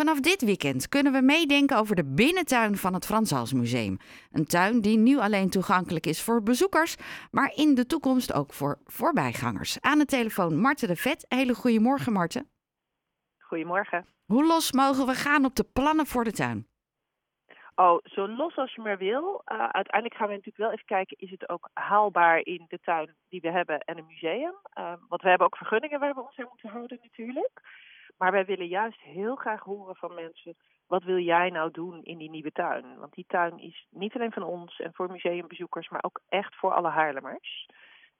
Vanaf dit weekend kunnen we meedenken over de binnentuin van het Frans Hals Museum. Een tuin die nu alleen toegankelijk is voor bezoekers, maar in de toekomst ook voor voorbijgangers. Aan de telefoon Marten de Vet. Hele goedemorgen Marten. Goedemorgen. Hoe los mogen we gaan op de plannen voor de tuin? Oh, zo los als je maar wil. Uh, uiteindelijk gaan we natuurlijk wel even kijken, is het ook haalbaar in de tuin die we hebben en een museum? Uh, want we hebben ook vergunningen waar we ons aan moeten houden natuurlijk. Maar wij willen juist heel graag horen van mensen, wat wil jij nou doen in die nieuwe tuin? Want die tuin is niet alleen van ons en voor museumbezoekers, maar ook echt voor alle Haarlemmers.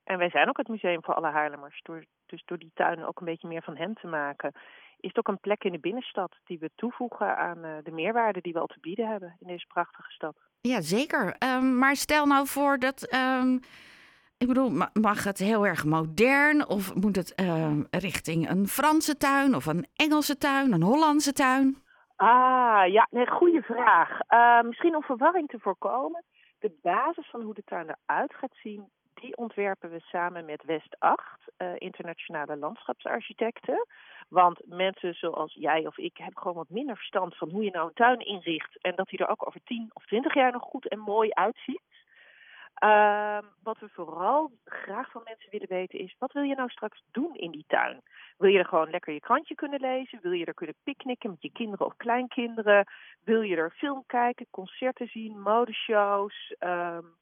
En wij zijn ook het museum voor alle Haarlemmers. Dus door die tuin ook een beetje meer van hen te maken, is het ook een plek in de binnenstad die we toevoegen aan uh, de meerwaarde die we al te bieden hebben in deze prachtige stad. Ja, zeker. Um, maar stel nou voor dat. Um, ik bedoel, mag het heel erg modern of moet het uh, richting een Franse tuin of een Engelse tuin, een Hollandse tuin? Ah, ja, nee, goede vraag. Uh, misschien om verwarring te voorkomen. De basis van hoe de tuin eruit gaat zien, die ontwerpen we samen met West 8, uh, internationale landschapsarchitecten. Want mensen zoals jij of ik hebben gewoon wat minder verstand van hoe je nou een tuin inricht. En dat die er ook over 10 of 20 jaar nog goed en mooi uitziet. Uh, wat we vooral graag van mensen willen weten is, wat wil je nou straks doen in die tuin? Wil je er gewoon lekker je krantje kunnen lezen? Wil je er kunnen picknicken met je kinderen of kleinkinderen? Wil je er film kijken, concerten zien, modeshows? Um,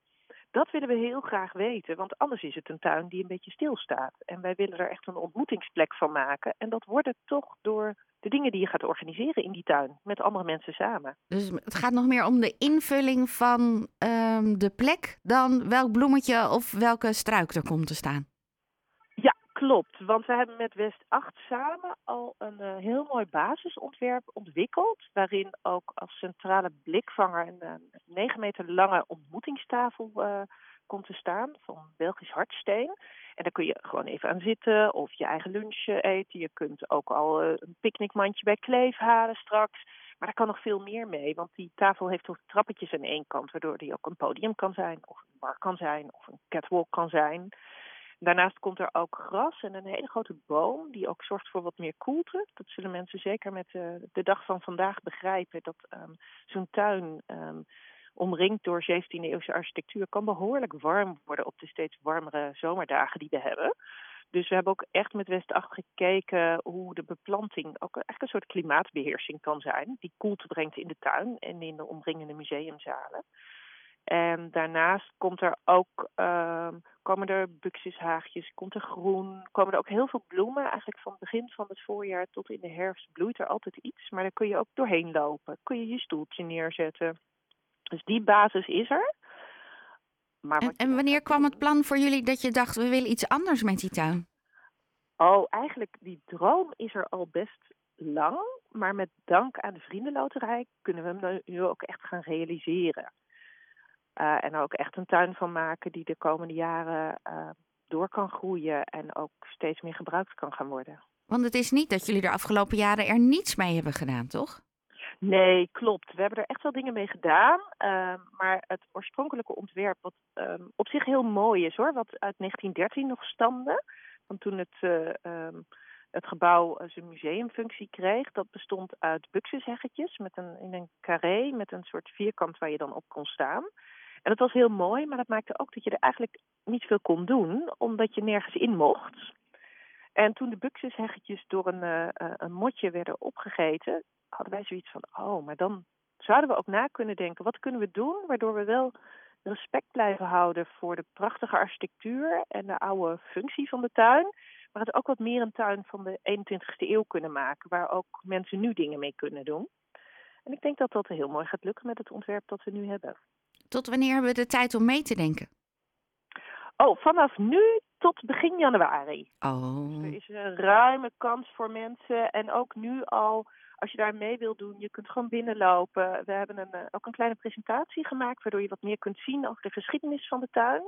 dat willen we heel graag weten, want anders is het een tuin die een beetje stilstaat. En wij willen er echt een ontmoetingsplek van maken. En dat wordt het toch door de dingen die je gaat organiseren in die tuin, met andere mensen samen. Dus het gaat nog meer om de invulling van um, de plek dan welk bloemetje of welke struik er komt te staan. Klopt. Want we hebben met West 8 samen al een uh, heel mooi basisontwerp ontwikkeld. Waarin ook als centrale blikvanger een, een 9 meter lange ontmoetingstafel uh, komt te staan van Belgisch hardsteen. En daar kun je gewoon even aan zitten of je eigen lunch eten. Je kunt ook al uh, een picknickmandje bij Kleef halen straks. Maar daar kan nog veel meer mee, want die tafel heeft ook trappetjes aan één kant, waardoor die ook een podium kan zijn, of een bar kan zijn, of een catwalk kan zijn. Daarnaast komt er ook gras en een hele grote boom die ook zorgt voor wat meer koelte. Dat zullen mensen zeker met uh, de dag van vandaag begrijpen, dat um, zo'n tuin um, omringd door 17e eeuwse architectuur kan behoorlijk warm worden op de steeds warmere zomerdagen die we hebben. Dus we hebben ook echt met West 8 gekeken hoe de beplanting ook echt een soort klimaatbeheersing kan zijn. Die koelte brengt in de tuin en in de omringende museumzalen. En daarnaast komt er ook, uh, komen er buxushaagjes, komt er groen, komen er ook heel veel bloemen. Eigenlijk van het begin van het voorjaar tot in de herfst bloeit er altijd iets. Maar daar kun je ook doorheen lopen. Kun je je stoeltje neerzetten. Dus die basis is er. Maar en, en wanneer kwam het plan voor jullie dat je dacht, we willen iets anders met die tuin? Oh, eigenlijk die droom is er al best lang. Maar met dank aan de Vriendenloterij kunnen we hem nu ook echt gaan realiseren. Uh, en ook echt een tuin van maken die de komende jaren uh, door kan groeien en ook steeds meer gebruikt kan gaan worden. Want het is niet dat jullie de afgelopen jaren er niets mee hebben gedaan, toch? Nee, klopt. We hebben er echt wel dingen mee gedaan. Uh, maar het oorspronkelijke ontwerp, wat um, op zich heel mooi is hoor, wat uit 1913 nog stamde. Want toen het, um, het gebouw zijn museumfunctie kreeg, dat bestond uit buxusheggetjes met een, in een carré met een soort vierkant waar je dan op kon staan. En dat was heel mooi, maar dat maakte ook dat je er eigenlijk niet veel kon doen, omdat je nergens in mocht. En toen de buxusheggetjes door een, uh, een motje werden opgegeten, hadden wij zoiets van, oh, maar dan zouden we ook na kunnen denken, wat kunnen we doen waardoor we wel respect blijven houden voor de prachtige architectuur en de oude functie van de tuin, maar het ook wat meer een tuin van de 21ste eeuw kunnen maken, waar ook mensen nu dingen mee kunnen doen. En ik denk dat dat heel mooi gaat lukken met het ontwerp dat we nu hebben. Tot wanneer hebben we de tijd om mee te denken? Oh, vanaf nu tot begin januari. Oh. Dus er is een ruime kans voor mensen. En ook nu al, als je daar mee wilt doen, je kunt gewoon binnenlopen. We hebben een, ook een kleine presentatie gemaakt, waardoor je wat meer kunt zien over de geschiedenis van de tuin.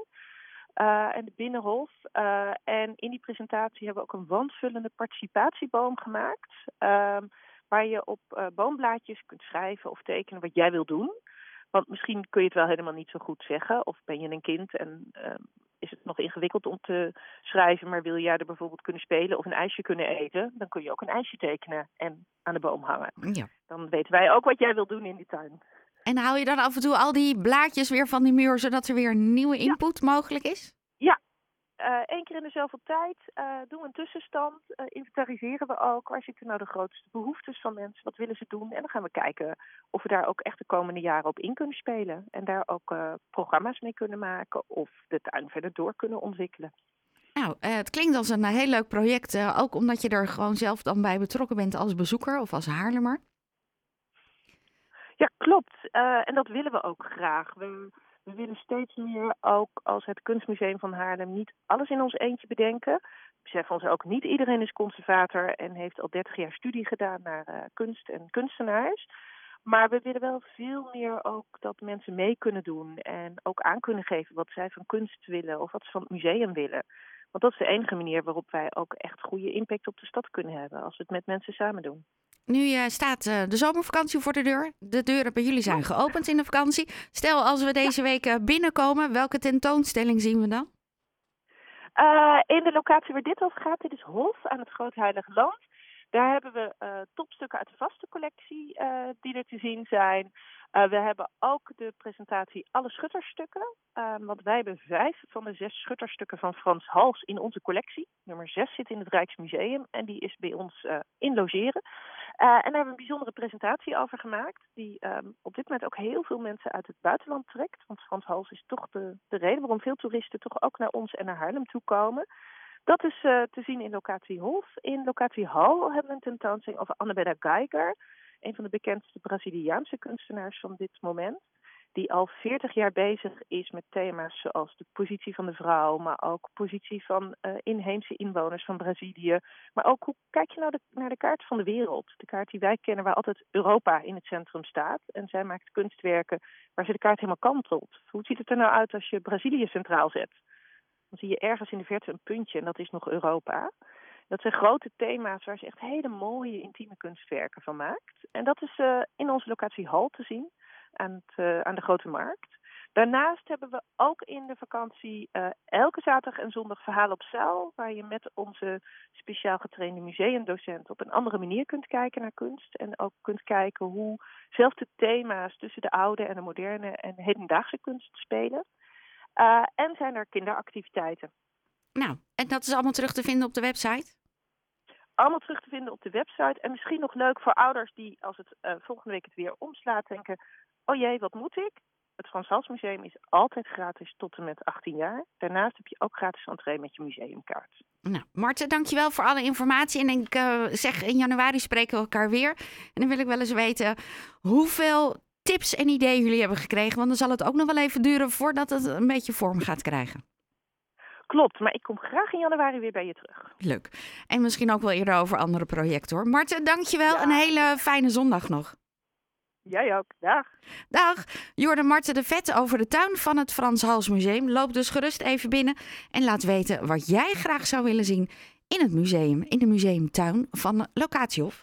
Uh, en de Binnenhof. Uh, en in die presentatie hebben we ook een wandvullende participatieboom gemaakt. Uh, waar je op boomblaadjes kunt schrijven of tekenen wat jij wil doen. Want misschien kun je het wel helemaal niet zo goed zeggen. Of ben je een kind en uh, is het nog ingewikkeld om te schrijven. Maar wil jij er bijvoorbeeld kunnen spelen of een ijsje kunnen eten. Dan kun je ook een ijsje tekenen en aan de boom hangen. Ja. dan weten wij ook wat jij wil doen in die tuin. En haal je dan af en toe al die blaadjes weer van die muur, zodat er weer nieuwe input mogelijk is? Eén eh, keer in de zoveel tijd uh, doen we een tussenstand. Uh, inventariseren we ook. Waar zitten nou de grootste behoeftes van mensen? Wat willen ze doen? En dan gaan we kijken of we daar ook echt de komende jaren op in kunnen spelen. En daar ook programma's mee kunnen maken. Of de tuin verder door kunnen ontwikkelen. Nou, het klinkt als een heel leuk project. ook omdat je er gewoon zelf dan bij betrokken bent als bezoeker of als Haarlemmer. Ja, klopt. en dat willen we ook graag. We we willen steeds meer ook als het Kunstmuseum van Haarlem niet alles in ons eentje bedenken. We beseffen ons ook niet iedereen is conservator en heeft al 30 jaar studie gedaan naar uh, kunst en kunstenaars. Maar we willen wel veel meer ook dat mensen mee kunnen doen en ook aan kunnen geven wat zij van kunst willen of wat ze van het museum willen. Want dat is de enige manier waarop wij ook echt goede impact op de stad kunnen hebben als we het met mensen samen doen. Nu uh, staat uh, de zomervakantie voor de deur. De deuren bij jullie zijn geopend in de vakantie. Stel, als we deze week uh, binnenkomen, welke tentoonstelling zien we dan? in de locatie waar dit over gaat, dit is Hof aan het Groot Heilig Land. Daar hebben we topstukken uit de vaste collectie die er te zien zijn. Uh, we hebben ook de presentatie Alle Schutterstukken. Uh, want wij hebben vijf van de zes schutterstukken van Frans Hals in onze collectie. Nummer zes zit in het Rijksmuseum en die is bij ons in logeren. en daar hebben we een bijzondere presentatie over gemaakt. Die um, op dit moment ook heel veel mensen uit het buitenland trekt. Want Frans Hals is toch de, de reden waarom veel toeristen toch ook naar ons en naar Haarlem toe komen. Dat is te zien in locatie Hof. In locatie Hal hebben we een tentoonstelling over Annabella Geiger een van de bekendste Braziliaanse kunstenaars van dit moment. Die al 40 jaar bezig is met thema's zoals de positie van de vrouw, maar ook positie van uh, inheemse inwoners van Brazilië. Maar ook hoe kijk je nou de, naar de kaart van de wereld? De kaart die wij kennen, waar altijd Europa in het centrum staat. En zij maakt kunstwerken waar ze de kaart helemaal kantelt. Hoe ziet het er nou uit als je Brazilië centraal zet? Dan zie je ergens in de verte een puntje en dat is nog Europa. Dat zijn grote thema's waar ze echt hele mooie intieme kunstwerken van maakt. En dat is uh, in onze locatie Hal te zien aan, uh, aan de Grote Markt. Daarnaast hebben we ook in de vakantie uh, elke zaterdag en zondag verhalen op zaal, waar je met onze speciaal getrainde museumdocent op een andere manier kunt kijken naar kunst. En ook kunt kijken hoe zelfde thema's tussen de oude en de moderne en hedendaagse kunst spelen. Uh, en zijn er kinderactiviteiten. Nou, en dat is allemaal terug te vinden op de website? allemaal terug te vinden op de website. En misschien nog leuk voor ouders die als het uh, volgende week het weer omslaat denken... oh jee, wat moet ik? Het Frans Hals Museum is altijd gratis tot en met 18 jaar. Daarnaast heb je ook gratis entree met je museumkaart. Nou, Marten, dankjewel voor alle informatie. En ik uh, zeg, in januari spreken we elkaar weer. En dan wil ik wel eens weten hoeveel tips en ideeën jullie hebben gekregen. Want dan zal het ook nog wel even duren voordat het een beetje vorm gaat krijgen. Klopt, maar ik kom graag in januari weer bij je terug. Leuk. En misschien ook wel eerder over andere projecten hoor. Marten, dankjewel. Ja. Een hele fijne zondag nog. Jij ook. Dag. Dag. Jorde Marten de Vet over de tuin van het Frans Hals Museum. Loop dus gerust even binnen en laat weten wat jij graag zou willen zien in het museum, in de museumtuin van Locatiehof.